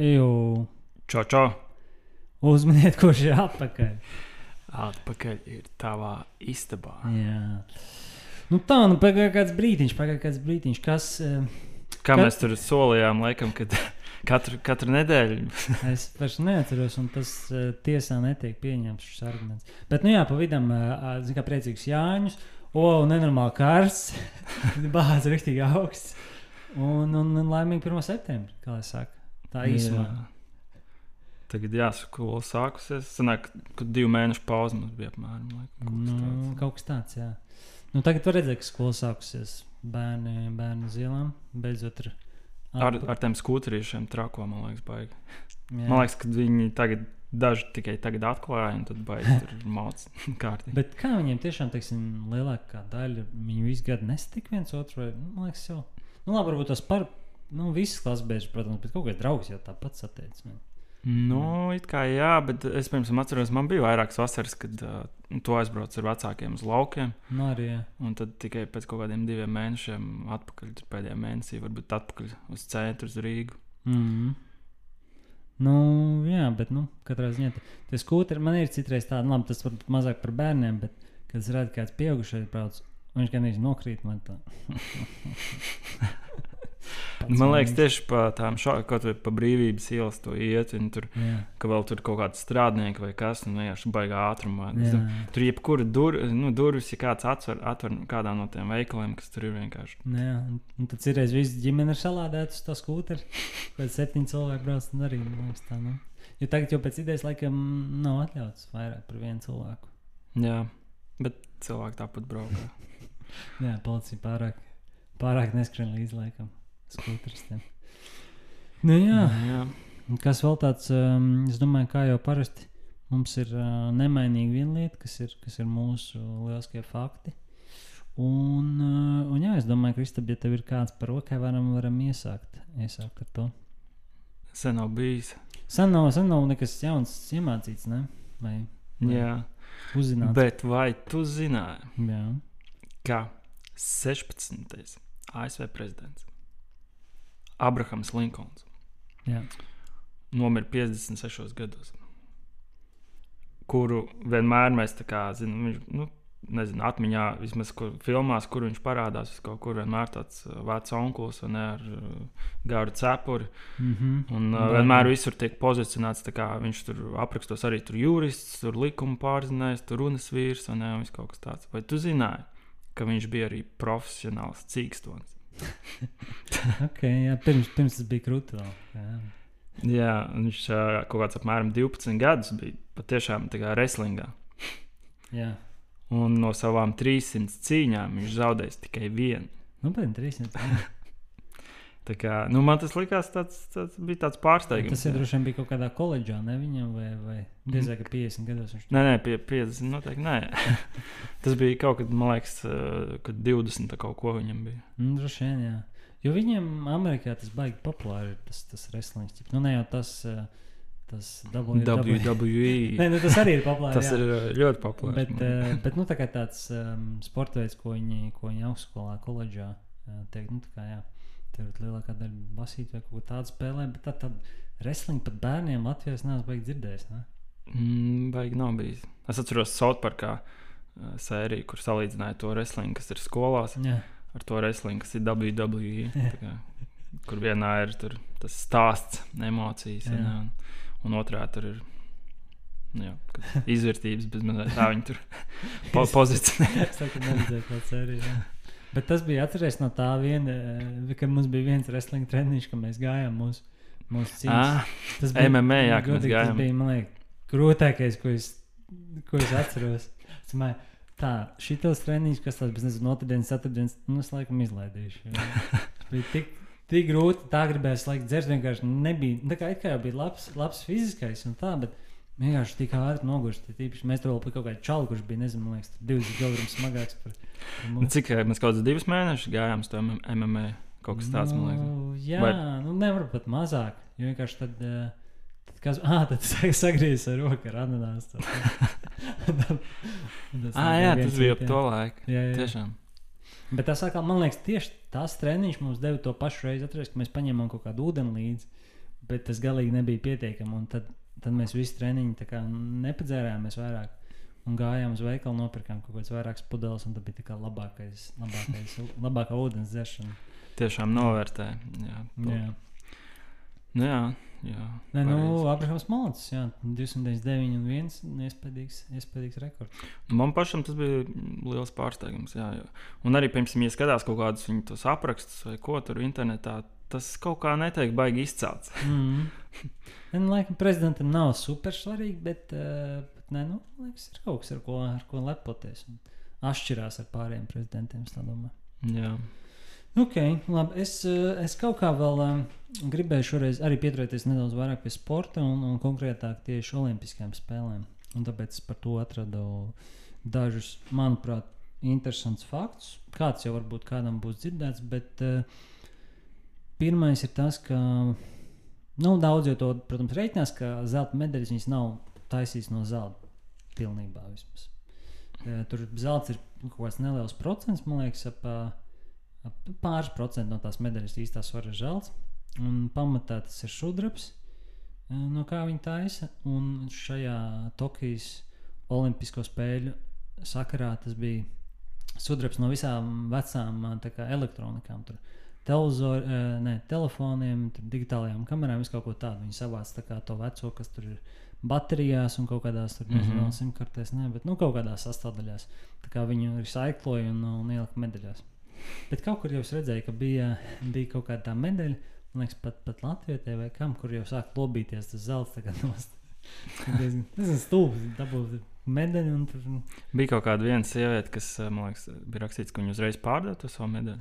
Jū, Čau, čau! uzminiet, kurš ir atpakaļ. Atpakaļ ir tavā istabā. Jā. Nu tā, nu pagāja kāds brīdiņš, pagāja kāds brīdiņš, kas. eh, Kā Ka- mēs tur solījām, laikam, kad katru, katru nedēļu. Es vairs neatceros, un tas uh, tiesā netiek pieņemts šis arguments. Bet, nu jā, pa vidam, uh, zinu, kā priecīgs Jāņus, o, nenormāli karsts, bāzes rīktīgi augsts. Un, un, un laimīgi 1. septembrī, kā lai saka. Tā īsumā. Jā. Tagad jāsaka, skola sākusies. Sanāk, ka divu mēnešu pauze mums bija apmēram. Laikam, kaut kas Nu, tāds. kaut kas tāds, jā. Nu, tagad var redzēt, ka skola sākusies. Bērni, bērni uz ielām beidzot ir. Ar, ar tiem skūterīšiem trako, man liekas, baigi. jā. Man liekas, ka viņi tagad daži tikai tagad atklāja, un tad baigi tur mācīt kārtīgi. Bet kā viņiem tiešām, teiksim, lielākā daļa viņu visu gadu nesatika viens otru? Vai, nu, man liekas, jau. Nu, labi, varbūt tas par. Nu, visas klases beigas, protams, bet kaut kāds draugs jau tāpat sateicis. Man. Nu, it kā jā, bet es pirms tam atceros, man bija vairākas vasaras, kad uh, to aizbraucu ar vecākiem uz laukiem. Nu, arī. Jā. Un tad tikai pēc kaut kādiem diviem mēnešiem, atpakaļ pēdējā mēnesī, varbūt atpakaļ uz centru, uz Rīgu. Mm -hmm. Nu, jā, bet, nu, katrā ziņā tā- tie skūteri man ir citreiz tādi, labi, tas varbūt mazāk par bērniem, bet, kad es redzu, kāds pieaugušais brauc, viņš gan īsti nokrīt man tā. Pats Man liekas, tieši pa tām šā- kaut vai pa brīvības ielas to iet, un tur, Jā, ka vēl tur kaut kāds strādnieks vai kas, un vienkārši baigā ātrumā. Domāju, Tur jebkura dur, nu, durvis, ja kāds atver, atver kādā no tiem veikaliem, kas tur ir vienkārši. Nu, jā, un, tad ir reizes viss ģimene ir salādēta uz to skūteri. Pēc septiņiem cilvēkiem brauc un arī man liekas tā. Nu. Jo tagad jau pēc idejas laikam nav atļauts vairāk par vienu cilvēku. Jā, bet cilvēki tāpat braukā. Jā, policija pārāk, pārāk neskrien līdz laikam skūteristiem. Nu jā, jā. un kas vēl tāds, um, es domāju, kā jau parasti. Mums ir uh, nemainīga viena lieta, kas ir, kas ir mūsu lieliskie fakti. Un, uh, un jā, es domāju, Kristap, ja tev ir kāds par rokai, varam, varam iesākt, iesākt ar to. Sen nav bijis. Sen nav, sen nav nekas jauns iemācīts, ne? Vai Vai. Jā. uzzināts? Bet vai tu zināji, Jā. ka 16. ASV prezidents Abrahams Linkolns Jā. nomira 56 gados, kuru vienmēr mēs tā kā zinām, viņš, nu, nezinu, atmiņā, vismaz kur, filmās, kur viņš parādās, uz kaut kur vienmēr tāds uh, vecs onkulis un ar uh, garu cepuri. Mm -hmm. Un uh, vienmēr visur tiek pozicionēts, kā viņš tur aprakstos arī tur jurists, tur likuma pārzinājums, tur runas vīrs un, un viss kaut kas tāds. Vai tu zināji, ka viņš bija arī profesionāls cīkstons? okay, jā, pirms, pirms tas bija krūti vēl. Jā. Viņš kaut kāds apmēram 12 gadus bija patiešām wrestlingā. jā. Un no savām 300 cīņām viņš zaudējis tikai vienu. Nu, bet 300. Tā kā, nu, man tas likās, tāds, tāds bija tāds pārsteigums. Tas ir droši vien bija kaut kādā koledžā, ne viņam, vai, vai diezgan ka 50 gados viņš Nē, nē, pie 50 noteikti nē. tas bija kaut kad, man liekas, uh, kad 20 tā kaut ko viņam bija. Nu, droši vien, jā. Jo viņiem Amerikā tas baigi populāri ir tas, tas wrestlings. Nu, ne jau tas, eh, tas WWE. WWE. Nē, nu, tas arī ir populāri. Tas jā. ir uh, ļoti populārs. Bet, uh, bet nu, tā kā tāds um, sports veids, ko viņi, ko viņi augstskolā, koledžā uh, teikt, nu, tā kā jā, tur ir lielākā daļa basīt vai kaut ko tādu spēlē, bet tā tad wrestling pat bērniem Latvijā es neesmu baigi dzirdējis. Ne? Mm, Baigi nav bijis. Es atceros Southparkā uh, sēriju, kur salīdzināja to wrestling, kas ir skolās, Jā, ar to wrestling, kas ir WWE. kā, kur vienā ir tur, tas stāsts, emocijas, ne, un, un otrā tur ir. nu Jā, izvērtības, bet tā viņi tur po pozicionē. es tādu neredzēju, kāda sērija. Bet tas bija atceries no tā viena, eh, ka mums bija viens wrestling treniņš, ka mēs gājām mūsu, mūsu cīņas. Ah, Tas MMA, jā, ka mēs godīgi, gājām. Tas bija, man liekas, grūtākais, ko es, ko es atceros. Es domāju, tā, šitos treniņus, kas tāds, bet nezinu, otrdienas, ceturtdienas, nu, es laikam izlaidīšu. Tas bija tik, tik grūti, tā gribēja slēgt dzert, vienkārši nebija, tā kā it kā jau bija labs, labs fiziskais un tā, bet vienkārši tik ātri nogurst. Tīpaši mēs tur vēl pie kaut kāda čala, kurš bija, nezinu, liekas, 20 kg smagāks par, par Nu, mums. Cik eh, mēs kaut kādus divus mēnešus gājām uz to MMA? Kaut kas tāds, man liekas. Nu, jā, Vai- nu nevar pat mazāk. Jo vienkārši tad, eh, tad kas, ah, tad sa- sagriezis ar roku ar ananāsu. Ah, jā, tas bija ap to laiku. Jā, jā. Tiešām. Bet tas atkal, man liekas, tieši tas treniņš mums deva to pašu reizi. Atceries, ka mēs paņēmām kaut kādu ūdeni līdzi. bet tas galīgi nebija pietiekami. Un Tad, tad mēs visi treniņi tā kā nepadzērāmies vairāk. Un gājām uz veikalu, nopirkām kaut kādas vairākas pudeles, un tā bija tā labākais, labākais, labākā ūdens dzeršana. Tiešām novērtē. Jā, to- Jā. Nu, jā, jā. Nē, nu. Abrahams Malcis, jā, 299 un 1 iespējams, iespējams rekords. Nu, Man pašam tas bija liels pārsteigums. Jā, jā. Un arī, piemēram, ja skatās kaut kādus viņu aprakstus vai ko tur internetā, tas kaut kā netiek baigi izcelts. Mm. Nu, laikam, prezidentam nav super svarīgi, bet, uh, bet nē, nu, liekas, ir kaut kas, ar ko, ar ko lepoties. Un Atšķirās ar pārējiem prezidentiem, es domāju. Jā. Ok, labi. Es, eh, es kaut kā vēl um, gribēju šoreiz arī pieturēties nedaudz vairāk pie sporta un, un konkrētāk tieši Olimpiskajām spēlēm. Un tāpēc es par to atradu dažus, manuprāt, interesantus faktus. Kāds jau varbūt kādam būs dzirdēts, bet uh, pirmais ir tas, ka nu, daudz jau to, protams, reiķinās, ka zelta medaļas viņas nav taisītas no zelta pilnībā vismaz. Eh, Tur zelts ir kaut kāds neliels procents, man liekas, ap, ap pāris procentu no tās medaļas īstā svara ir zelts. Un pamatā tas ir sudrabs, eh, no kā viņi taisa. Un šajā Tokijas Olimpisko spēļu sakarā tas bija sudrabs no visām vecām elektronikām. Tur televizor, eh, ne, telefoniem, digitālajām kamerām, visu kaut ko tādu. Viņi savāca tā to veco, kas tur ir baterijās un kaut kādās tur, nezinu, Mhm. vēl simtkartēs, ne, bet nu, kaut kādās sastāvdaļās. Tā kā viņu recycloja un, un ielika medaļās. Bet kaut kur jau es redzēju, ka bija, bija kaut kāda tā medaļa, man liekas, pat, pat Latvijā vai kam, kur jau sāk lobīties tas zelts. tagad nost. Diezgan diezgan stulbi dabūt medaļu tur. Bija kaut kāda viena sieviete, kas, eh, man liekas, bija rakstīts, ka viņa uzreiz pārdeva to savu medaļu.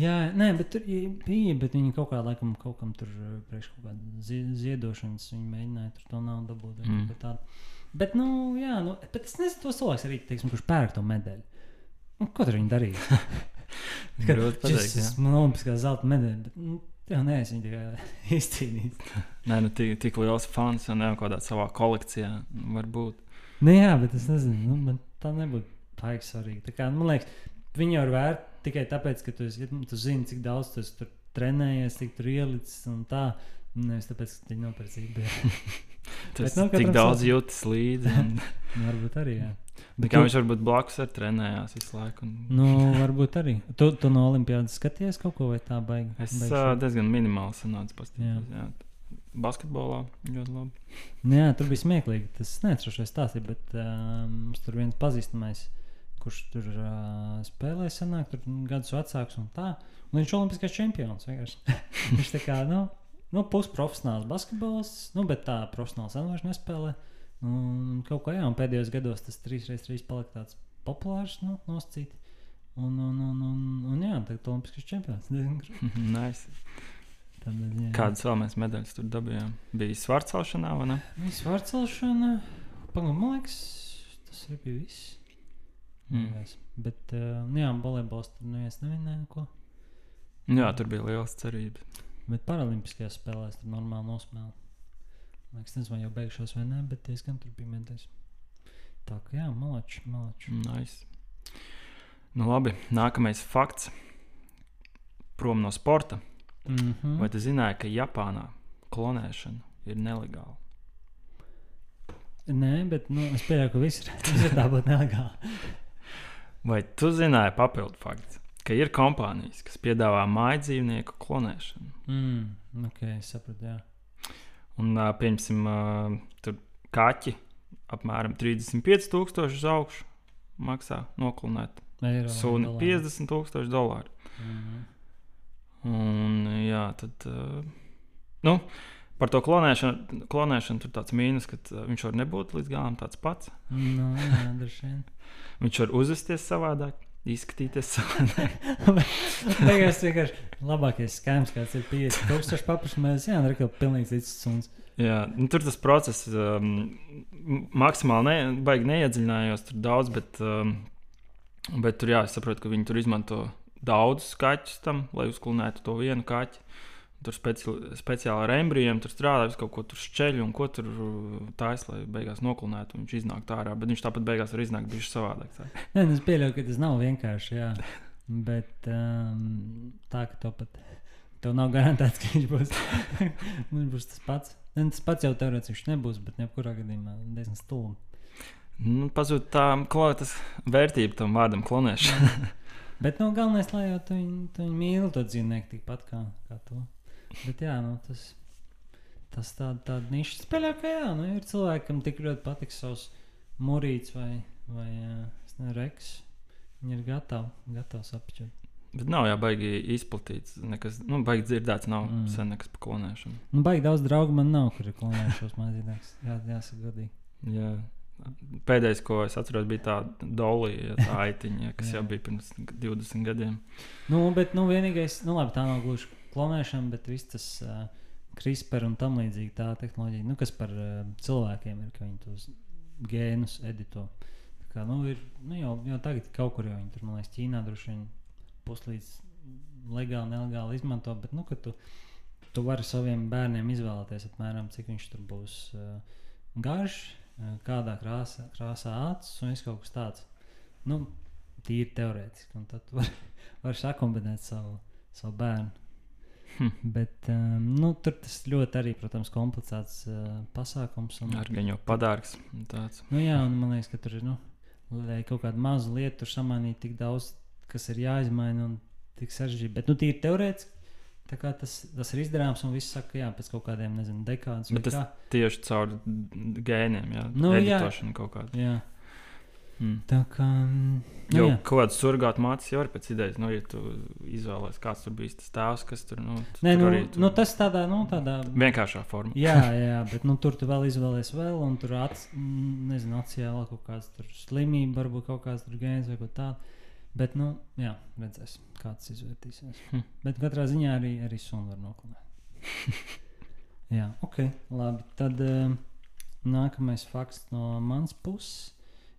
Jā, nē, bet tur bija, bet viņi kaut kā laikam kaut kam tur eh, priekš kaut kāda zie- ziedošanas, viņi mēģināja tur to naudu dabūt. Mm. Bet, nu, jā, nu, bet es nezinu, tos cilvēks arī, teiksim, kurš pērk to medaļu. Nu, ko tur viņi darīja? Grūti pateikt. jā. Man olimpiskā zelta medaļa, bet, nu, tev neesi viņa tikai izcīnījis. Nē, nu, tik, tik liels fans un kaut kādā savā kolekcijā var būt. Nu, jā, bet es nezinu, nu, man tā nebūtu baigi svarīgi. Tā kā, man liekas, viņi jau ir vērti tikai tāpēc, ka tu, esi, nu, tu zini, cik daudz tu tur trenējies, cik tur ielicis un tā. Nevis tāpēc, ka viņi nopērcīgi bija. Tas nu, tik daudz savs- jūtas līdzi. un- Nu, varbūt arī, jā. Bet kā viņš varbūt blakus ar trenējās visu laiku. Un... Nu, varbūt arī. Tu, tu no Olimpijas skaties kaut ko vai tā baigi? Es baigi uh, diezgan minimāli sanācu paskatīties. Basketbolā ļoti labi. Nu, Jā, tur bija smieklīgi. Tas neatrošais stāsts, bet mums tur viens pazīstamais, kurš tur uh, spēlēja, senāk, tur gadus vecāks un tā. Un viņš ir olimpiskais čempions. viņš tā kā, nu, nu pusprofesionāls basketbolists, nu, bet tā profesionāls vairs nespēlē. Un kaut kā, jā, un pēdējos gados tas 3x3 palika tāds populārs, nu, noscīt. Un, un, un, un, un jā, tagad olimpiskais čempions. Nice. Ziņā, jā. Kādas vēl mēs medaļas tur dabūjām? Bija svarcelšanā vai ne? Viss vārcelšana, pagaidām, man liekas, tas arī bija viss. Mm. Mm. Bet, uh, nu jā, volejbols tur neviens nevinēja neko. Jā, tur bija liels cerības. Bet paralimpiskajās spēlēs tur normāli nosmēla. Man liekas, nezinu, vai jau beigšos vai nē, bet diezgan tur bija medaļas. Tā kā jā, malači, malači. Nice. Nu, labi, nākamais fakts. Prom no sporta. Mm -hmm. Vai tu zināji, ka Japānā klonēšana ir nelegāla? Nē, bet nu, es pieļauju, ka viss ir, tāpat nelegāli. Vai tu zināji papildu fakts, ka ir kompānijas, kas piedāvā māju dzīvnieku klonēšanu? Mm, ok, sapratu, jā. Un, pieņemsim, tur kaķi apmēram 35,000 uz augšu maksā noklonēt. Dolāri. 50,000 dolāru. Mhm. Un, jā, tad. ā, Nu, par to klonēšanu, klonēšanu tur tāds mīnus, ka ā, viņš var nebūt līdz galam tāds pats. Nu, jā. Viņš var uzvesties savādāk, izskatīties savādāk. Beigās vienkārši labākais skēms, kāds ir 50,000 paprasmēs. Jā, arī kaut kā pilnīgi cits suns. Jā, nu, tur tas process um, maksimāli ne, baigi neiedziļinājos tur daudz, bet, um, bet tur jā, es saprotu, ka viņi tur izmanto daudzus kaķus tam, lai uzklonētu to vienu kaķi. Tur speci speciāli ar embrijiem tur strādā, visu kaut ko tur šķeļ un ko tur taisa, lai beigās noklonētu. un Viņš iznāk ārā, bet viņš tāpat beigās var iznākt bišķi savādāk. tā. Nē, nu, es pieļauju, ka tas nav vienkārši. Jā. Bet um, tā, ka to pat tev nav garantēts, ka viņš būs, viņš būs tas pats. Ne, tas pats jau teorētiski nebūs, bet jebkurā gadījumā diezgan stulbi. Nu, Pazūd tā kvalitātes vērtība tam vārdam klonēšana. Bet nu, galvenais, lai jau tu viņu, tu viņu mīli, to dzīvnieku tikpat kā, kā to. Bet jā, nu, tas, tas tāda, tāda niša spēlē, ka jā, nu, ir cilvēki, kam tik ļoti patiks savs mūrīts vai, vai nezinu, reks. Viņi ir gatavi, gatavi apčūt. Bet nav jau baigi izplatīts. Nekas, nu, baigi dzirdēts, nav Mm. sen nekas par klonēšanu. Nu, baigi daudz draugu man nav, kur ir klonējušos mazīdāks. Jā, jāsaka godīgi. Jā. Pēdējais, ko es atceros, bija tā dolija, tā aitiņa, kas jau bija pirms 20 gadiem. Nu, bet nu, vienīgais, nu, labi, tā nav gluži klonēšana, bet viss tas uh, CRISPR un tam līdzīgi tā tehnoloģija, nu, kas par uh, cilvēkiem ir, ka viņi tos gēnus edito. Tā Kā, nu, ir, nu, jau, jau tagad kaut kur jau viņi tur, man liekas, Ķīnā droši vien puslīdz legāli, nelegāli izmanto, bet, nu, ka tu, tu vari saviem bērniem izvēlēties apmēram, cik viņš tur būs uh, garš, kādā krāsā, krāsā acis un viss kaut kas tāds. Nu, tīri teorētiski, un tad tu vari var sakombinēt savu, savu bērnu. Hm. Bet um, nu, tur tas ļoti arī, protams, komplicēts uh, pasākums. Un, Ar gan jau padārgs. tāds. nu, jā, un man liekas, ka tur ir nu, kaut kāda maza lieta, tur samanīt tik daudz, kas ir jāizmaina un tik sarežģīti. Bet, nu, tīri teorētiski. Tā tas, tas ir izdarāms, un viss saka, jā, pēc kaut kādiem, nezinu, dekādiem. Bet tas tieši caur gēniem, jā, Nu, jā. editošanu kaut kādu. Jā, Mm. tā kā. Nu, Jo jā. kaut kāds surgāts mācīs jau ir pēc idejas, nu, ja tu izvēlēsies, kāds tur bija tas tēvs, kas tur nu, tu Nē, tur nu, arī tu- nu, tas tādā, nu, tādā vienkāršā formā. Jā, jā, bet nu, tur tu vēl izvēlējies vēl, un tur mm, nezinu, acīm vēl kaut kāda slimība, varbūt kaut kāds tur gēns vai kaut tāda. Bet, nu, jā, redzēs, kāds izvērtīsies. Hm. Bet katrā ziņā arī, arī sunu var noklāt. jā, ok, labi. Tad uh, nākamais fakts no manas puses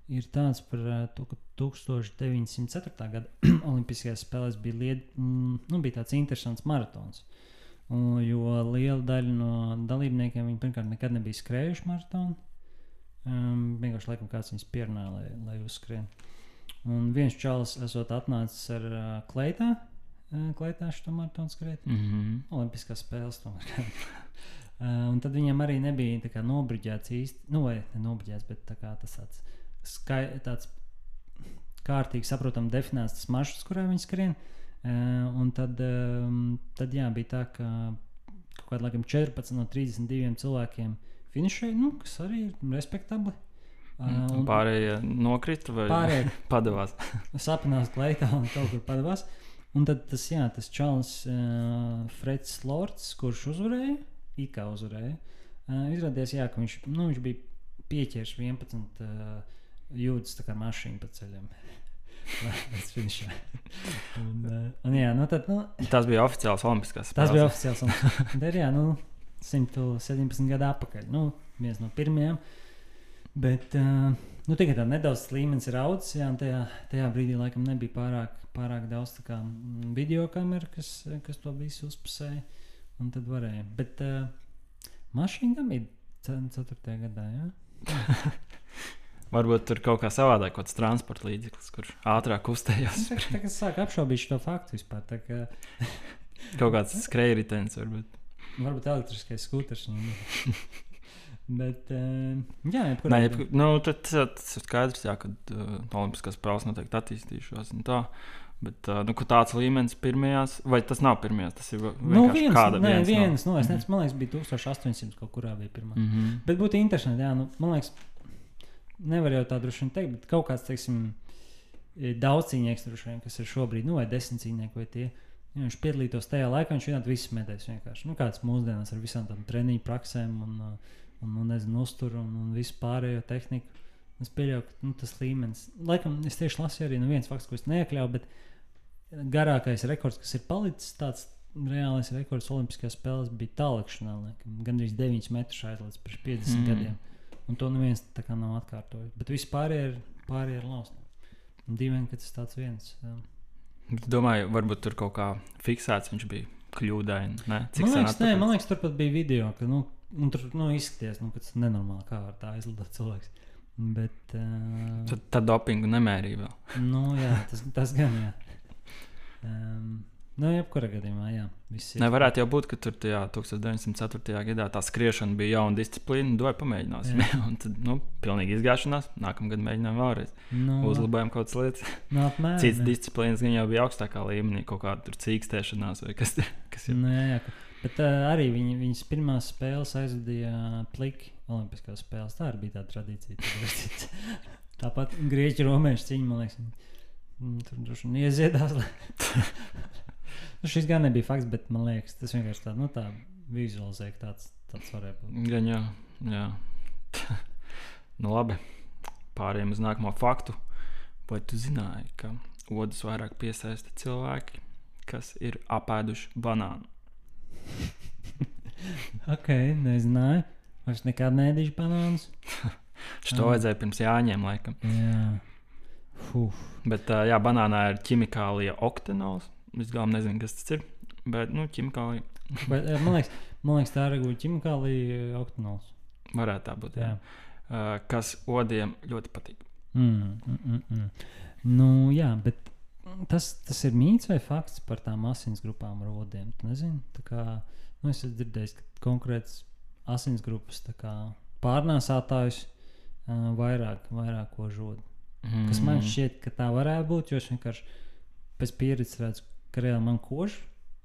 ir tāds par uh, to, ka 1904. gada Olimpiskajās spēlēs bija, lied, mm, nu, bija tāds interesants maratons. Un, jo liela daļa no dalībniekiem pirmkārt nekad nebija skrējuši maratonu. Um, vienkārši laikam kāds viņus pierunāja, lai, lai uzskrien. Un viens čalis esot atnācis ar uh, kleitā, uh, kleitā šo maratonu skrēt. Mm -hmm. Olimpiskās spēles tomēr. uh, un tad viņam arī nebija tā kā nobriģēts īsti, nu vai ne nobriģēts, bet tā kā tas tāds, skai, tāds kārtīgi saprotam definēts tas maršruts, kurā viņi skrien. Uh, un tad, um, tad jā, bija tā, ka kaut kādā laikam 14 no 32 cilvēkiem finišēja, nu, kas arī ir respektabli. Uh, Un pārējie nokrita vai pārējie padavās. sapnās kleitā un kaut kur padavās. Un tad tas, jā, tas čalis uh, Freds Lords, kurš uzvarēja, it kā uzvarēja, uh, izrādījās, jā, ka viņš, nu, viņš bija pieķēries 11 uh, jūdzes tā kā mašīna pa ceļam. Un, uh, un jā, nu tad, nu, Tas bija oficiāls Olimpiskās tas spēles. bija oficiāls. Un, tad, jā, nu, 117 gadu atpakaļ. Nu, viens no pirmajiem. Bet, uh, nu, tagad tā nedaudz līmenis ir un tajā, tajā brīdī laikam nebija pārāk, pārāk daudz kā, mm, video kameru, kas, kas to visu uzpusēja. Un tad varēja. Bet uh, mašīna gan bija 4. gadā, jā. Varbūt tur kaut kā savādāk, kaut kāds transporta līdzeklis, kurš ātrāk kustējās. Nu, Tagad sāk apšaubīt šo faktu vispār. Tā kā Kaut kāds skrejritens varbūt. varbūt elektriskais skūters. Bet, uh, jā, jebkurā gadījumā. jeb, nu, tad, tas ir skaidrs, jā, ka uh, Olimpiskās spēles noteikti attīstīšās. un Tā. Bet uh, nu, tāds līmenis pirmajās, vai tas nav pirmajās, tas ir Nu, vienkārši viens, kāda nē, viens no- viens, no, es Mhm. nezinu, man liekas, bija 1800 kaut kurā bija pirmā. Mm. Mm -hmm. Bet būtu interesanti, jā, nu, man liekas, nevar jau tā droši vien teikt, bet kaut kāds, teiksim, daudz cīņnieks, droši vien, kas ir šobrīd, nu, vai desmit cīņnieki, vai tie. Ja viņš piedalītos tajā laikā, viņš vienādi visus metēs vienkārši. Nu, kāds mūsdienās ar visām tādām treniņu praksēm un, uh, un, un nezinu, uzturu un, un visu pārējo tehniku. Es pieļauju, ka nu, tas līmenis, laikam, es tieši lasīju arī nu, viens fakts, ko es neiekļauju, bet garākais rekords, kas ir palicis, tāds reālais rekords Olimpiskajās spēlēs bija tālākšanā. Laikam, gandrīz 9 metrus aizlaists pirms 50 Mm. gadiem. Un to neviens tā kā nav atkārtojis. Bet viss pārējie ir, pārējie ir lausti. Dīvaini, ka tas tāds viens. Jā. Domāju, varbūt tur kaut kā fiksēts viņš bija kļūdaini. Ne? Cik Man liekas, nē, man liekas, tur pat bija video, ka nu, tur nu, izskaties, nu, ir nenormāli, kā var tā aizlidot cilvēks. Bet, uh, Tad tā dopingu nemērīja vēl. nu, jā, tas, tas gan jā. Um, Nu, jebkurā gadījumā, jā. Nevarētu jau būt, ka tur tajā 1904. gadā tā skriešana bija jauna disciplīna, vai pamēģināsim. Jā. Un tad, nu, pilnīgi izgāšanās. Nākamā gada mēģinājām vēlreiz. Nu, Uzlabojām kaut kādas lietas. nu, apmēram. Citas jā. disciplīnas gan jau bija augstākā līmenī, kaut kāda tur cīkstēšanās vai kas, kas ir. Nu, jā. Bet uh, arī viņi, viņas pirmās spēles aizvadīja pliki Olimpiskās spēles. Tā arī bija tā tradīcija. tad Tāpat grieķu romiešu cīņa, man liekas, mm, tur droši vien ieziedās. lai- nu, šis gan nebija fakts, bet man liekas, tas vienkārši tā, nu, tā vizualizē, ka tāds, tāds varēja būt. Gan jā, jā. nu, labi. Pārējiem uz nākamo faktu. Vai tu zināji, ka odus vairāk piesaista cilvēki, kas ir apēduši banānu? Ok, nezināju. Vairs nekad nedīšu banānus. Šo Ah. vajadzēja pirms jāņem, laikam. Jā. Fuf. Bet, jā, banānā ir ķimikālija oktanols. Es galīgi nezinu, kas tas ir. Bet, nu, ķimikālija Bet, eh, man, liekas, man liekas, tā ir ķimikālija oktanols. varētu tā būt. Jā. Jā. Ā, Kas odiem ļoti patīk. Mm, mm, mm, mm. Nu, jā, bet tas, tas ir mīts vai fakts par tām asinsgrupām rodiem. Tu nezini, tā kā nu, es esmu dzirdējis, ka konkrēts asinsgrupas tā kā pārnēsātājs uh, vairāk, vairāk ko žod. Mm. Kas man šķiet, ka tā varētu būt, jo es vienkārši pēc pieredzes redzu, ka reāli man kož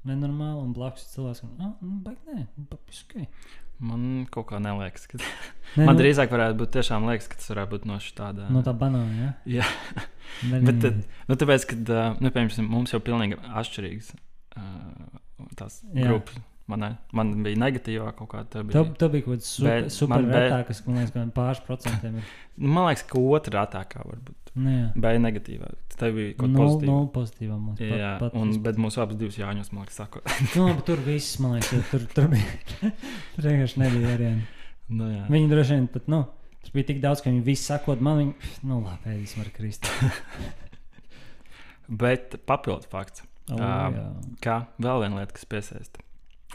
nenormāli un blakus ir cilvēks, ka, ah, nu, baigi, nē, papiski. Man kaut kā neliekas, ka Nē, man nu, drīzāk varētu būt tiešām liekas, ka tas varētu būt no šāda. no tā banāna, jā. Jā. Bet tad, nu, tāpēc, kad uh, nu, piemēram, mums jau pilnīgi atšķirīgas uh, tās Jā. grupas. Man, man bija negatīvā kaut kāda. tā Bija. tā bija kaut kāda super, super man be- retā, kas man liekas, ka pāris procentiem ir. Nu, Man liekas, ka otrā atākā var būt. Nu, jā. Bija negatīvā. Tā bija kaut kāda Nulle pozitīva. nul pozitīvā mums. Jā, pat, pat un, bet mūsu abas divas jāņos, man liekas, saka. nu, labi, tur viss, man liekas, tur, tur bija. tur vienkārši nebija variantu. nu, jā. Viņi droši vien pat, nu, tur bija tik daudz, ka viņi visi sakot, man viņi, nu, labi, ēdīs var krist. Bet papildu fakts, O, Ā, jā. ka vēl viena lieta, kas piesaista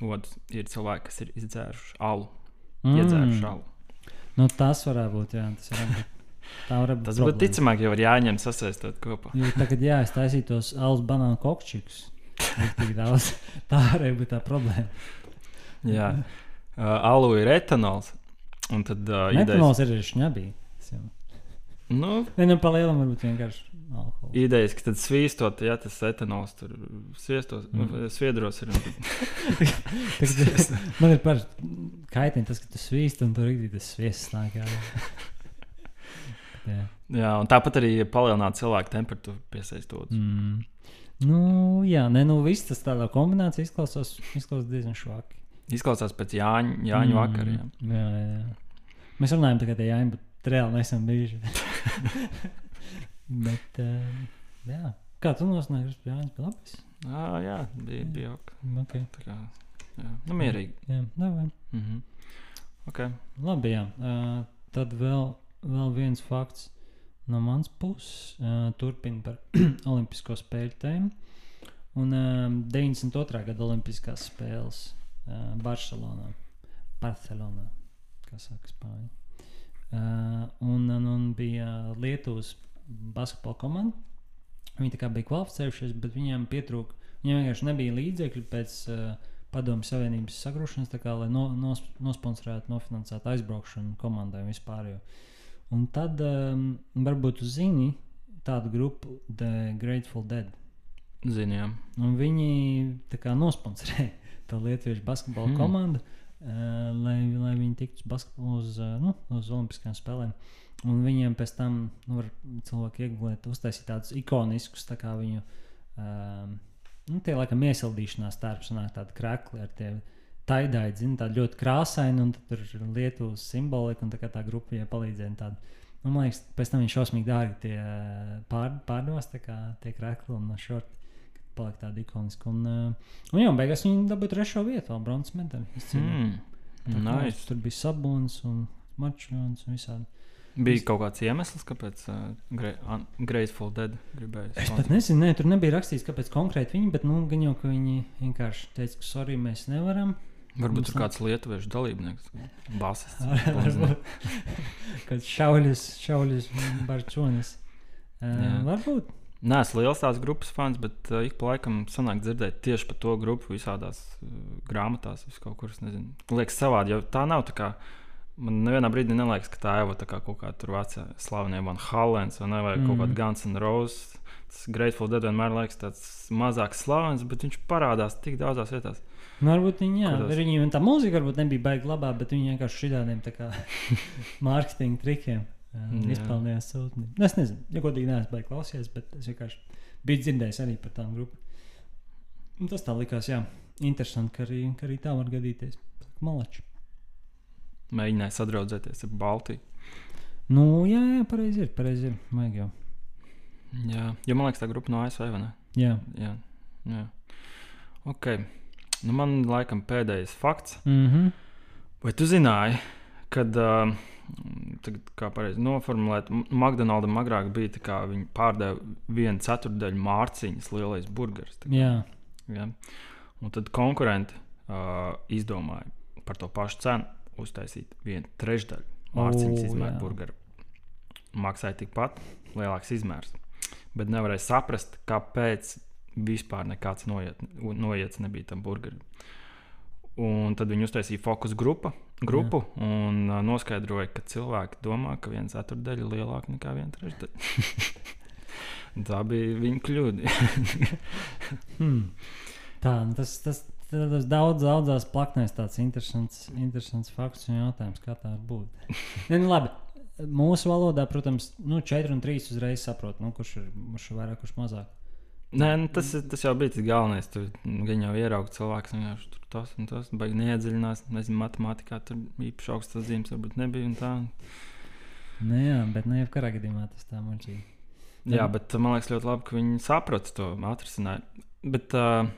odus, ir cilvēki, kas ir izdzēruši alu. Mm. Iedzēruši alu. Nu, tas varētu būt, jā, tas varētu būt. Tā varētu būt. Tas būtu ticamāk, ja var jāņem sasaistot kopā. Jo tagad, jā, es taisīju tos alus banānu daudz. Tā arī būtu tā problēma. Jā, uh, alu ir etanols. Un tad uh, idejas, Metanols ir šņabī. Nu, Nē, nu, palielam varbūt vienkārši alkohols. idejas, ka tad svīstot, ja tas etanols tur sviestos, Mm. mm. sviedros ir. Tagad, man ir par kaitini tas, ka tu svīsti un tur ir tas sviests nāk. Jā. jā. Jā, un tāpat arī palielināt cilvēku temperatūru piesaistot. Mm. Nu, jā, nē, nu viss tas tādā kombinācijā izklausās, izklausās diezgan švaki. Izklausās pēc Jāņa, Jāņa mm. vakariem. Jā, jā, jā. Mēs runājam tagad, ja Jāņa, bet reāli neesam bijuši. bet, uh, jā. Kā tu nosnāji, Jāņa bija labs? Ah, jā, bija, bija ok. Okay. Tā kā, jā, nu, mierīgi. Jā, davai. Mm -hmm. okay. Labi, jā. Uh, tad vēl, vēl viens fakts no manas puses. Uh, Turpinot par Olimpisko spēļu tēmu. Un um, 92. gada Olimpiskās spēles uh, Barcelonā. Barcelonā, kā saka Spāņu. Uh, un, un, un bija Lietuvas basketbola komanda. Viņi bija kvalificējušies, bet viņiem pietrūka. Viņiem vienkārši nebija līdzekļu pēc uh, Padomju Savienības sagrūšanas, tā kā, lai no, nos, nosponsorētu, nofinansētu aizbraukšanu komandai vispār. Jo. Un tad um, varbūt jūs zini tādu grupu, The Grateful Dead. Zinām. Un viņi tā kā nosponsorēja to lietuviešu basketbola Hmm. hmm. komandu, uh, lai, tiktu uz, uz, uh, nu, uz Olimpiskajām spēlēm. Un viņiem pēc tam nu, var cilvēki iegūt, uztaisīt tādus ikoniskus, tā kā viņu. Um, nu, tie laikam iesildīšanās tērps, un tādi krekli ar tiem taidāji, zina, tādi ļoti krāsaini, un tur ir Lietuvas simbolika, un tā kā tā grupa viņai palīdzēja. un tādi. Nu, man liekas, pēc tam viņš šausmīgi dārgi tie uh, pār, pārdos, tā kā tie krekli un šorti paliek tādi ikoniski. Un, uh, un jā, beigās viņi dabūja trešo vietu, vēl bronzas medaļu. Mm. Nice. Tur bija sabons un mačons un visādi. Bija kaut kāds iemesls, kāpēc uh, gra un- Grateful Dead gribēja. Es pat nezinu, ne, tur nebija rakstīts, kāpēc konkrēti viņi, bet nu, gan jau, ka viņi vienkārši teica, ka sorry, mēs nevaram. Varbūt Mums tur kāds lietuviešu dalībnieks, basists. Kad šauļus, šauļus, barčonis. Uh, varbūt. Nē, es liels tās grupas fans, bet uh, ik pa laikam sanāk dzirdēt tieši par to grupu visādās uh, grāmatās, vis kaut kur. nezinu. Liekas, savādi, jo tā nav tā kā. Man nevienā brīdī neliekas, ka tā jau tā kā kaut kāda tur vecā slavenie Van Hallens vai, ne, vai mm. kaut kāda Guns N' Roses. Tas Grateful Dead vienmēr liekas tāds mazāks slavens, bet viņš parādās tik daudzās vietās. Nu, varbūt viņi, jā, Kurās? viņi tā mūzika varbūt nebija baigta labā, bet viņi vienkārši šādiem mārketinga trikiem uh, Jā. izpelnījās sūtni. Nu, es nezinu, ja godīgi neesmu baigts klausījies, bet es vienkārši biju dzirdējis arī par tām grupām. Un tas tā likās, jā, interesanti, ka arī, ka arī tā var gadīties. Malači. Mēģināja sadraudzēties ar Baltiju. Nu, jā, jā, pareizi ir, pareizi ir. Vajag jau. Jā, jo man liekas, tā grupa no ASV vai ne? Jā. Jā, jā. Ok. Nu, man laikam pēdējais fakts. Mm -hmm. Vai tu zināji, kad, uh, tagad, kā pareizi noformulēt, McDonald's agrāk bija tā, kā viņi pārdeva vienu ceturdaļu mārciņas lielais burgeris. Jā. Ja? Un tad konkurenti uh, izdomāja par to pašu cenu uztaisīt vienu trešdaļu mārciņas O, izmēru burgeru. Maksāja tikpat lielāks izmērs. Bet nevarēja saprast, kāpēc vispār nekāds noiet, noiets nebija tam burgerim. Un tad viņi uztaisīja fokus grupa, grupu Jā. un noskaidroja, ka cilvēki domā, ka viens ceturdaļa ir lielāka nekā viena trešdaļa. Tā bija viņa kļūda. Hmm. Tā, nu tas, tas, tas daudz, daudzās plaknēs tāds interesants, interesants fakts un jautājums, kā tā var būt. ne, nu, labi. Mūsu valodā, protams, nu, 4 un 3 uzreiz saprot, nu, kurš, ir, kurš ir vairāk, kurš mazāk. Nē, nu, tas, tas jau bija tas galvenais. Tur viņa jau ieraudzīja cilvēku, kas tur tas un tas baigi neiedziļinās. Nezinu, matemātikā tur īpaši augstas zīmes varbūt nebija. Tā. Nu, jā, bet ne jau kurā gadījumā tas tā muļķīgi. Jā, bet man liekas ļoti labi, ka viņi saprata to atrisinājumu. Bet, uh,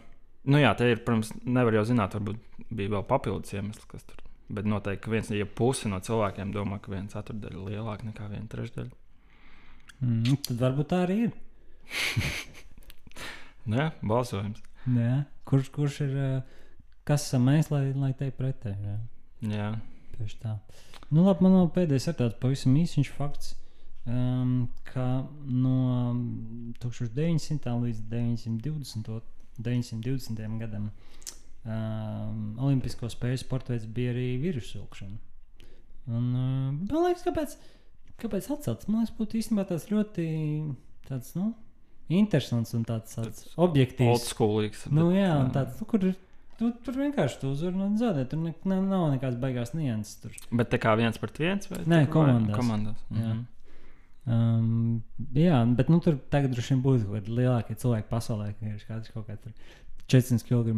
nu jā, te ir, protams, nevar jau zināt, varbūt bija vēl papildus iemesli, kas tur. Bet noteikti, viens ja pusi no cilvēkiem domā, ka viena ceturdaļa ir lielāka nekā viena trešdaļa. Mm, tad varbūt tā arī ir. Nē, balsojums. Jā. Kurš, kurš ir, eh, kas esam mēs, lai, lai te pretēji? jā. Tieši tā. Nu, labi, man pēdējais ir tāds pavisam īsiņš fakts, um, ka no 1900. līdz 920. 920. gadam um, Olimpisko spēļu sporta veids bija arī virusu vilkšana. Un, uh, man liekas, kāpēc, kāpēc atcelts? Man liekas, būtu īstenībā tāds ļoti tāds, nu, interesants un tāds, tāds objektīvs. schoolīgs. Nu, jā, un tāds, nu, kur ir. Tu, tur vienkārši tu uzvari un zaudē. Tur ne, ne, nav nekādas baigās nianses. Tur. Bet tā kā viens pret viens vai Nē, tur vai- komandās. komandās. Jā. Mhm. Um, jā, bet nu, tur tagad droši vien būtu kaut kādi lielākie cilvēki pasaulē, ka ir kāds kaut kāds 400 kg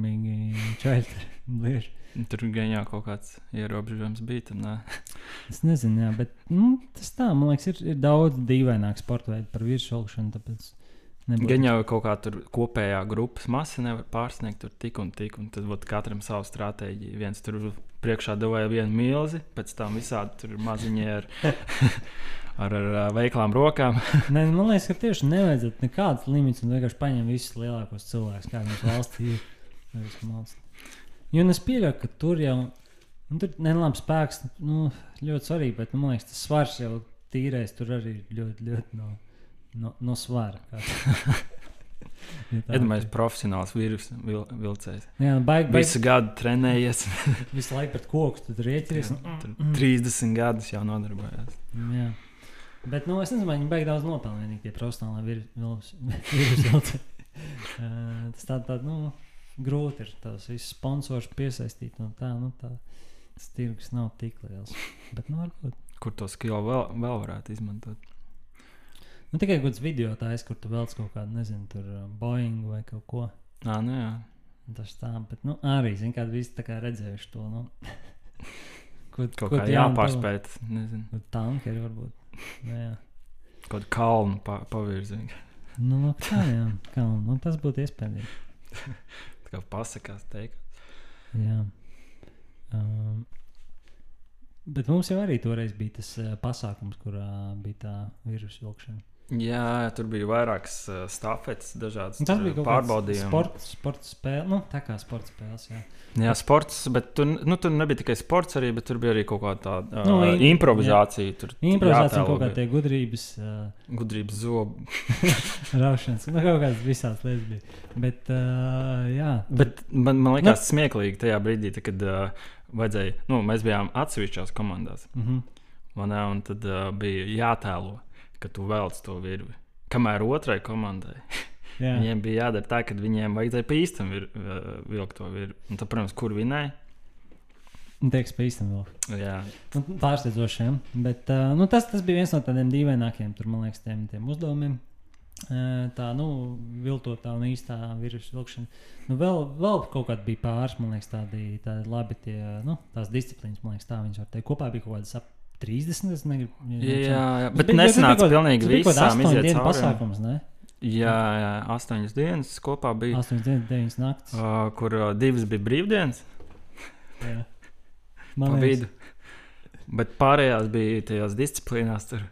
čaļi. Tur gan jau kaut kāds ierobežojums bija. Tam, nē. Es nezinu, jā, bet nu, tas tā, man liekas, ir, ir daudz dīvaināk sporta veidu par virsmu. Tāpēc nebūtu- Gan jau kaut kā tur kopējā grupas masa nevar pārsniegt tur tik un tik. Un tad būtu katram savu stratēģiju. Viens tur priekšā devēja vienu milzi, pēc tam visādi tur maziņi ar, ar, ar ā, veiklām rokām. Nē, man liekas, ka tieši nevajadzētu nekādas limitus un vienkārši paņemt visus lielākos cilvēkus, kādi mums valstī ir. Jo es pieļauju, ka tur jau nu, tur nelabs spēks nu, ļoti svarīgi, bet nu, man liekas, tas svars jau tīrais tur arī ir ļoti, ļoti no, no, no svara. Ja Iedomājieties, profesionāls vīrus vil, vilcējs. Jā, nu, baigi, baigi Visu gadu trenējies. visu laiku pret koku tu tur rieķies. Tur 30 gadus jau nodarbojās. Jā. Bet nu, es nezinu, vai viņi beig daudz nopelnīt, tie profesionāli vīrusu. Tas tā, tā, nu, grūti ir tās visas sponsors piesaistīt no tā, nu, tā. Tas tirgus nav tik liels. Bet, nu, varbūt. Kur to skilu vēl, vēl varētu izmantot? Nu, tikai kaut kāds video tāds, kur tu velc kaut kādu, nezinu, tur uh, Boeing vai kaut ko. Nā, nu jā. Tas tā, bet, nu, arī, zin, kādi visi tā kā redzējuši to, nu. Ko, Kaut kā jāpārspēt. Nezinu. Tankeri varbūt. Nu, jā. Kaut kalnu pa, pavirzienu. Nu, nu, kā, jā, kā, nu, tas būtu iespējams. Tā kā pasakās teikt. Jā. Um, bet mums jau arī toreiz bija tas uh, pasākums, kurā bija tā vīrusu vilkšana. Jā, tur bija vairākas uh, dažādas Un Tas bija uh, kaut kāds pārbaudījumi. sports, sports spēle. Nu, tā kā sports spēles. Jā. Jā, sports, bet tur, nu, tur nebija tikai sports, arī, bet tur bija arī kaut kāda tāda Nu, uh, im- improvizācija. Tur Improvizācija jātēlo kaut kā tie gudrības, uh, Gudrības zobi. raušanas, nu, kaut kādas visādas lietas bija. Bet, uh, jā, Bet man, man liekas, Nu- smieklīgi tajā brīdī, tā, kad uh, vajadzēja, nu, mēs bijām atsevišķās komandās. -huh. vai ne, Un tad uh, bija jātēlo, ka tu velc to virvi. Kamēr otrai komandai jā. viņiem bija jādara tā, ka viņiem vajadzēja pa īstam vir, uh, vilkt to virvi. Un tad, protams, kur vinēja? Teiks, pa īstam vēl. Jā, Nu, Pārsteidzošiem. Bet uh, nu, tas, tas bija viens no tādiem dīvainākiem, tur, man liekas, tiem, tiem uzdevumiem. Uh, Tā, nu, viltotā un īstā virsmas vilkšana. Nu, vēl, vēl kaut kāda bija pāris, man liekas, tādi, tādi labi tie, nu, tās disciplīnas, man liekas, tā viņas var teikt. Kopā bija kaut kādas ap 30. Es negribu. jā, jā bet bija- tas bija nesanāca kaut- pilnīgi tas bija kaut kāds visām astoņu iziet dienu cauri. pasākums, ne? Jā, jā, astoņas dienas kopā bija, 8 dienas, 9 naktis. uh, kur uh, divas bija brīvdienas. Jā. Man liekas. Bet pārējās bija tajās disciplīnās. Tur,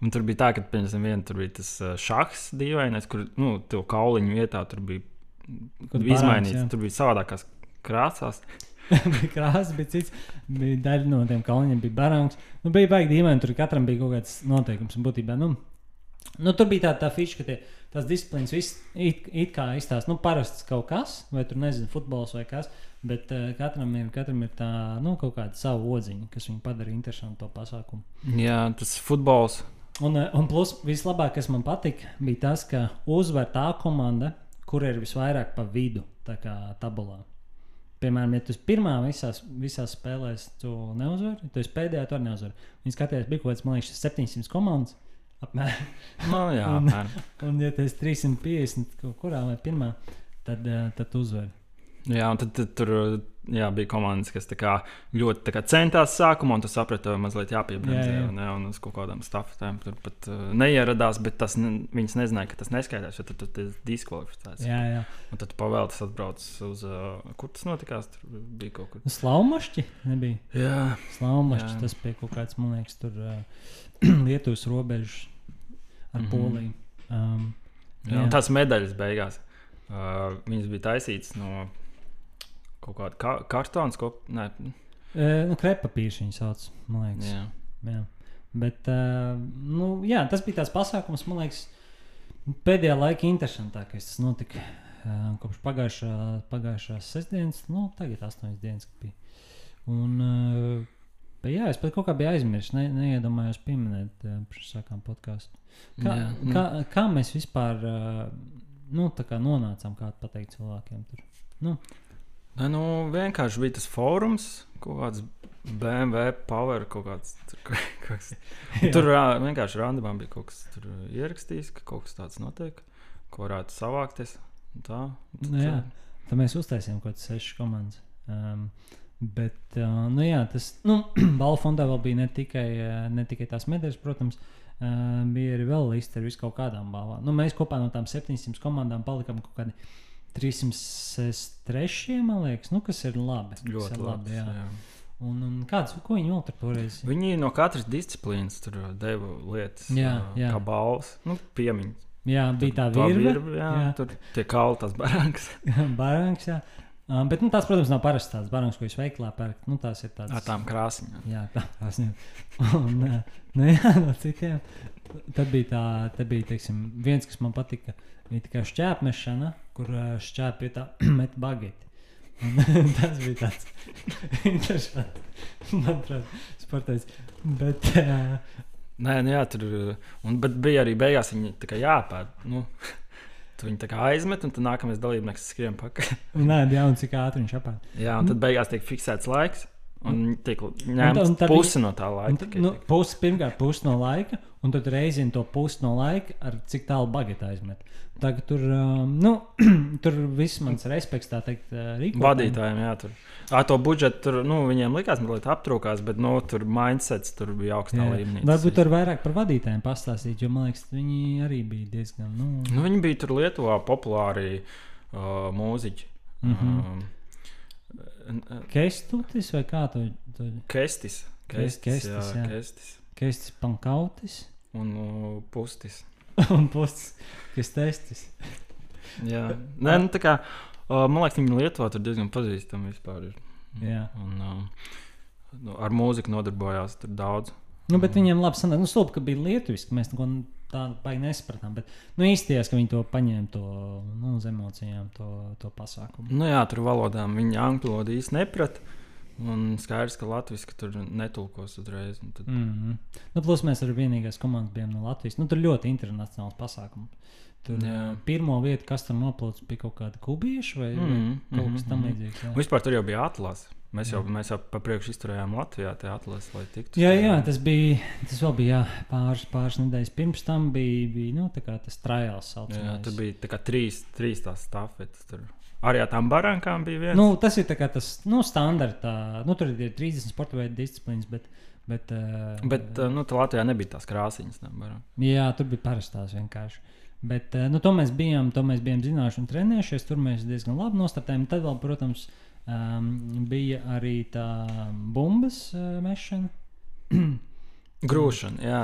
un tur bija tā, ka piemēram, viena tur bija tas šachs dīvainais, kur nu, to kauliņu vietā tur bija izmainīts. jā. Tur bija savādākās krāsās. bija krāsa, bija cits. Bija daļa no tiem kalniņiem, bija barāks. Nu, bija baigi dīvaini, tur katram bija kaut kāds noteikums. un Būtībā, nu, nu, tur bija tā, tā fiša, ka tie, tās disciplīnas viss it, it kā izstāsta. Nu, parasts kaut kas, vai tur nezinu, futbols vai kas. Bet uh, katram, ir, katram ir tā, nu, kaut kāda sava odziņa, kas viņu padara interesantu to pasākumu. Jā, tas futbols. Un, eh, un plus, vislabāk, kas man patika, bija tas, ka uzvar tā komanda, kur ir visvairāk pa vidu, tā kā tabulā. Piemēram, ja tu pirmā visās, visās spēlēs, tu neuzvari, esi pēdējā, tu arī neuzvari. Viņi skatījās, bija kaut kāds, man liekas, 700 komandas. Apmēram. Nu, jā, Un- apmēram. Un, ja tu esi 350 kaut kurā vai pirmā, tad, eh, tad uzvari. Jā, un tad, tad tur jā, bija komandas, kas kā ļoti kā centās sākumā, un tu saprati, ka mazliet jāpiebremzē. Jā, jā. un, jā, un uz kaut kādām stafetēm tur pat uh, neieradās, bet tas, ne, viņas nezināja, ka tas neskaidrs, jo tad tu esi diskvalificēts. Jā, jā. Un tad pavēlties atbrauc uz, uh, kur tas notikās, tur bija kaut kur. Slaumašķi nebija. Jā, Slaumašķis Jā. tas bija kaut kāds, man liekas, tur uh, Lietuvas robežas ar mm -hmm. Poliju. Um, jā. un tās medaļas beigās. Uh, viņas bija taisītas no kaut kāda ka kartona, ko nē, E, nu, Krepapīrs viņa sauc, man liekas. jā. Jā. Bet, uh, nu, jā, tas bija tāds pasākums, man liekas, pēdējā laika interesantākais. Tas notika uh, kopš pagājušā, pagājušās sestdienas, nu, tagad astoņas dienas bija. Un, uh, bet jā, es pat kaut kā biju aizmirsis, ne, neiedomājos pieminēt, uh, pirms sākām podkāstu. Kā, Jā, nu. kā, kā mēs vispār nu, kā nonācām, kā pateikt cilvēkiem tur? Nu, nu, vienkārši bija tas fórums, kaut kāds BMW power, kaut kāds tur, kaut. Un Tur vienkārši randamā bija kaut kas ierakstījis, ka kaut kas tāds notiek, ko varētu savākties. Tā, tad, Nu, jā. Tad mēs uztaisījām kaut kādas sešas komandas. Um, bet, uh, nu, jā, tas nu, balvu fondā vēl bija ne tikai, uh, ne tikai tās medaļas, protams, uh, bija arī vēl liste ar visu kaut kādām balvām. Nu, mēs kopā no tām 700 komandām palikām kaut kādi 303, man liekas, nu, kas ir labi. ļoti ir labi. jā. Jā. Un, un kāds, ko viņi vēl tur toreiz? Viņi no katras disciplīnas tur deva lietas, Jā, jā. kā balvas, nu, piemiņas. Jā, bija tā virve, jā, jā. Tur tie kalni, tās barāks. Baranks, jā. Um, bet nu, tās, protams, nav parastas tādas barangas, ko jūs veiklā pērkat. Nu, tās ir tādas. Ar tām krāsaiņām. Jā, tā ir. Un, ā, nu, jā, no citiem. Tad bija tā, tad bija, teiksim, viens, kas man patika. Bija tikai šķēpmešana, kur ā, šķēp pie tā met bageti. Un, tas bija tāds interesants, manuprāt, sportais. Bet, uh, Nē, nu, jā, tur un, bet bija arī beigās viņi tā kā jāpēd. Nu, tu viņi tā kā aizmet, un tad nākamais dalībnieks skrien pakaļ. nē, jā, un cik ātri viņš apēd. Jā, un tad beigās tiek fiksēts laiks. Un tiek un ņemta puse no tā laika. tad, nu, tiek. pusi, pirmkārt, pusi no laika, un tad reizina to pusi no laika, ar cik tālu bagāta aizmet. Tagad tur, um, nu, tur viss mans respekts, tā teikt, uh, rīkotājiem. Vadītājiem, jā, tur. Ar to budžetu tur, nu, viņiem likās, mazliet aptrūkās, bet, nu, tur mindsets tur bija augstā līmenī. Varbūt tur vairāk par vadītājiem pastāstīt, jo man liekas, viņi arī bija diezgan. Nu, Nu, viņi bija tur Lietuvā populāri uh, mūziķi. Mhm. Um, Kestutis vai kā to to- Kestis. Kes- Kestis, Kestis, jā, jā. Kestis. Kestis Pankautis. Un uh, pustis. un puses, kas testis. Jā, Nē, nu, tā kā, uh, man liekas, viņi Lietuvā tur diezgan pazīstami vispār. Ir. Jā. Un, um, nu, ar mūziku nodarbojās tur daudz. Nu, bet viņiem labi sanāca. Nu, stulbi, ka bija lietuviski. Mēs neko tādu baigi nesapratām. Bet nu, īstenībā, ka viņi to paņēma to, nu, uz emocijām, to, to pasākumu. Nu, jā, tur valodām viņi angļu valodu īsti neprata. Un skaidrs, ka Latvijas tur netulkos uzreiz. Tad... Mm -hmm. nu, plus mēs arī vienīgais komandas bijām no Latvijas. Nu, tur ļoti internacionāls pasākums. Tur Jā. jā. pirmo vietu, kas tur noplūcis, bija kaut kāda kubieša vai mm -hmm. kaut kas mhm, tam mhm. līdzīgs. jā. Vispār tur jau bija atlases. Mēs jau, mēs jau pa priekšu izturējām Latvijā tie atlases, lai tiktu. Jā, jā, tas bija. Tas vēl bija jā, pāris, pāris nedēļas pirms tam. Bija, bija nu, tā kā tas trajāls. Jā, tur bija tā kā trīs, trīs tās stafetes. Tur. Arī ar tām barankām bija viens. Nu, tas ir tā kā tas nu, standarta. Nu, tur ir 30 sporta veidu disciplīnas, bet. bet, uh, Bet uh, nu, tā Latvijā nebija tās krāsainas. Jā, tur bija parastās vienkārši. Bet uh, nu, to mēs bijām, to mēs bijām zinājuši un trenējušies. Tur mēs diezgan labi nostartējām. Tad vēl, protams, um, bija arī tā bumbas uh, mešana Grūšana, jā.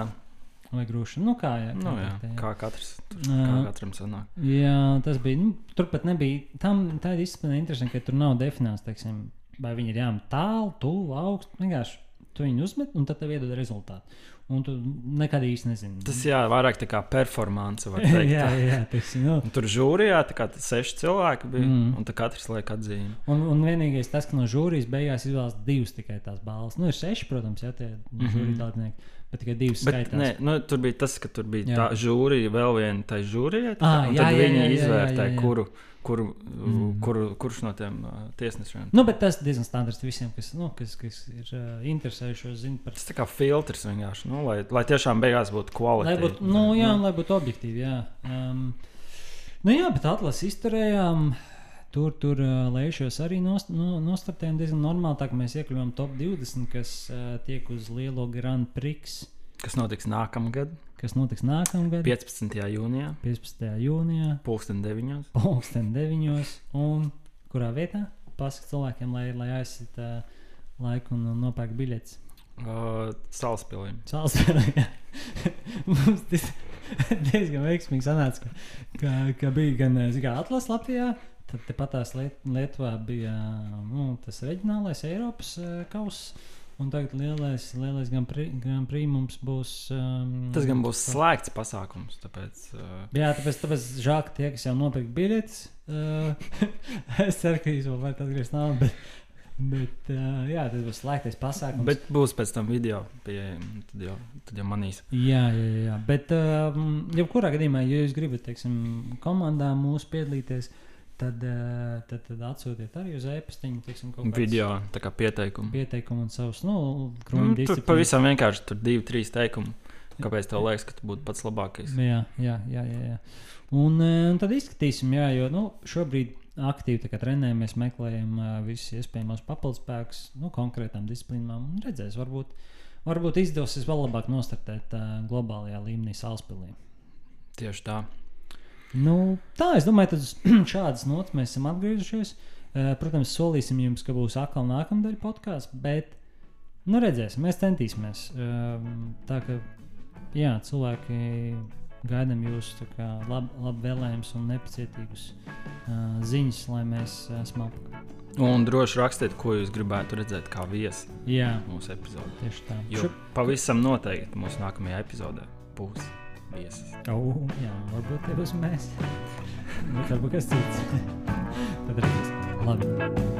vai grūšana. Nu, kā, jā, Nu, jā. tā, jā. Kā katrs tur Jā. kā katram sanāk. Jā, tas bija. Nu, turpat nebija. Tam tā ir disciplīna interesanti, ka tur nav definēts, teiksim, vai viņi ir jāmet tālu, tuvu, augstu. Vienkārši tu viņu uzmet, un tad tev iedod rezultātu. Un tu nekad īsti nezini. Tas jā, vairāk tā kā performance. var teikt. jā, jā, teiksim, nu. Un Tur žūrijā tā kā tas seši cilvēki bija, Mm. un katrs liek atzīmi. Un, un vienīgais tas, ka no žūrijas beigās izvēlas divas tikai tās balvas. Nu, ir seši, protams, jā, tie mm. -hmm. žūrija dalībnieki, bet tikai divas Bet, nē, nu, tur bija tas, ka tur bija Jā. jā. tā žūrija, vēl viena tā kā, un jā, tad jā, viņi jā, jā, izvērtē, jā, jā. kuru, kuru, Mm. kuru, kurš no tiem uh, tiesnešiem. Nu, bet tas diezgan standarts visiem, kas, nu, kas, kas ir uh, interesējušies, zina par Tas tā kā filtrs vienkārši, nu, lai, lai tiešām beigās būtu Lai kvalitāte. būtu, nu, jā, un lai būtu objektīvi. Jā. Um, nu, jā, bet atlases izturējām. Tur, tur uh, lēšos arī nost, no, nostartējām diezgan normāli. Tā kā mēs iekļuvām top 20, kas uh, tiek uz lielo Grand Prix, Kas notiks nākamgad, kas notiks nākamgad, 15. jūnijā, 15. jūnijā, pulksten 9. pulksten 9. un kurā vietā? Pasaka cilvēkiem, lai, lai aizsita uh, laiku un, nopērk biļetes. Uh, Salaspilī. Sālsvērā. Mums tas diezgan veiksmīgi sanāca, ka, ka, ka bija gan eh, kā, atlases Latvijā. Tad tepat tās Liet Lietuvā bija nu, tas reģionālais Eiropas uh, kauss. Un tagad lielais, lielais gan, prīmums būs. Um, Tas gan būs slēgts pasākums. Tāpēc, uh, Jā, tāpēc, tāpēc žēl, ka tie, kas jau nopirka biļetes, uh, es ceru, ka jūs vēl varat atgriezt naudu. Bet, bet uh, jā, tas būs slēgtais pasākums. bet būs pēc tam video pieejams. Tad jau, tad jau manīs. Jā, jā, jā, bet um, jebkurā gadījumā, ja jūs gribat, teiksim, komandā mūsu piedalīties, uh, tad, tad atsūtiet arī uz e-pastiņu, teiksim, kaut kādu Video tā kā pieteikumu. pieteikumu un savus, nu, Nu, krūmu tur disciplīnu. pavisam vienkārši tur divi, trīs teikumi. Kāpēc tev liekas, ka tu būtu pats labākais? Jā, jā, jā. jā, jā. Un, eh, un tad izskatīsim, jā, jo nu, šobrīd aktīvi trenējamies, meklējam uh, visus iespējamos papildspēkus nu, konkrētām disciplīnām. un Redzēs, varbūt, varbūt izdosies vēl labāk nostartēt uh, globālajā līmenī Salaspēlī. Tieši tā. Nu, tā, es domāju, tad uz šādas nots mēs esam atgriezušies. Eh, Protams, solīsim jums, ka būs atkal nākamā daļa podkāsts, bet nu, redzēsim, mēs centīsimies. Ehm, Tā kā jā, cilvēki gaidām jūsu labu lab vēlējumus un nepacietīgus uh, ziņas, lai mēs esam apakaļ. Un droši rakstiet, ko jūs gribētu redzēt kā viesi Jā, mūsu epizodē. tieši tā. Jo pavisam noteikti mūsu nākamajā epizodē būs viesis. Oh, jā, varbūt tie būs mēs. Bet varbūt kas cits. Tad redzēsim. Labi.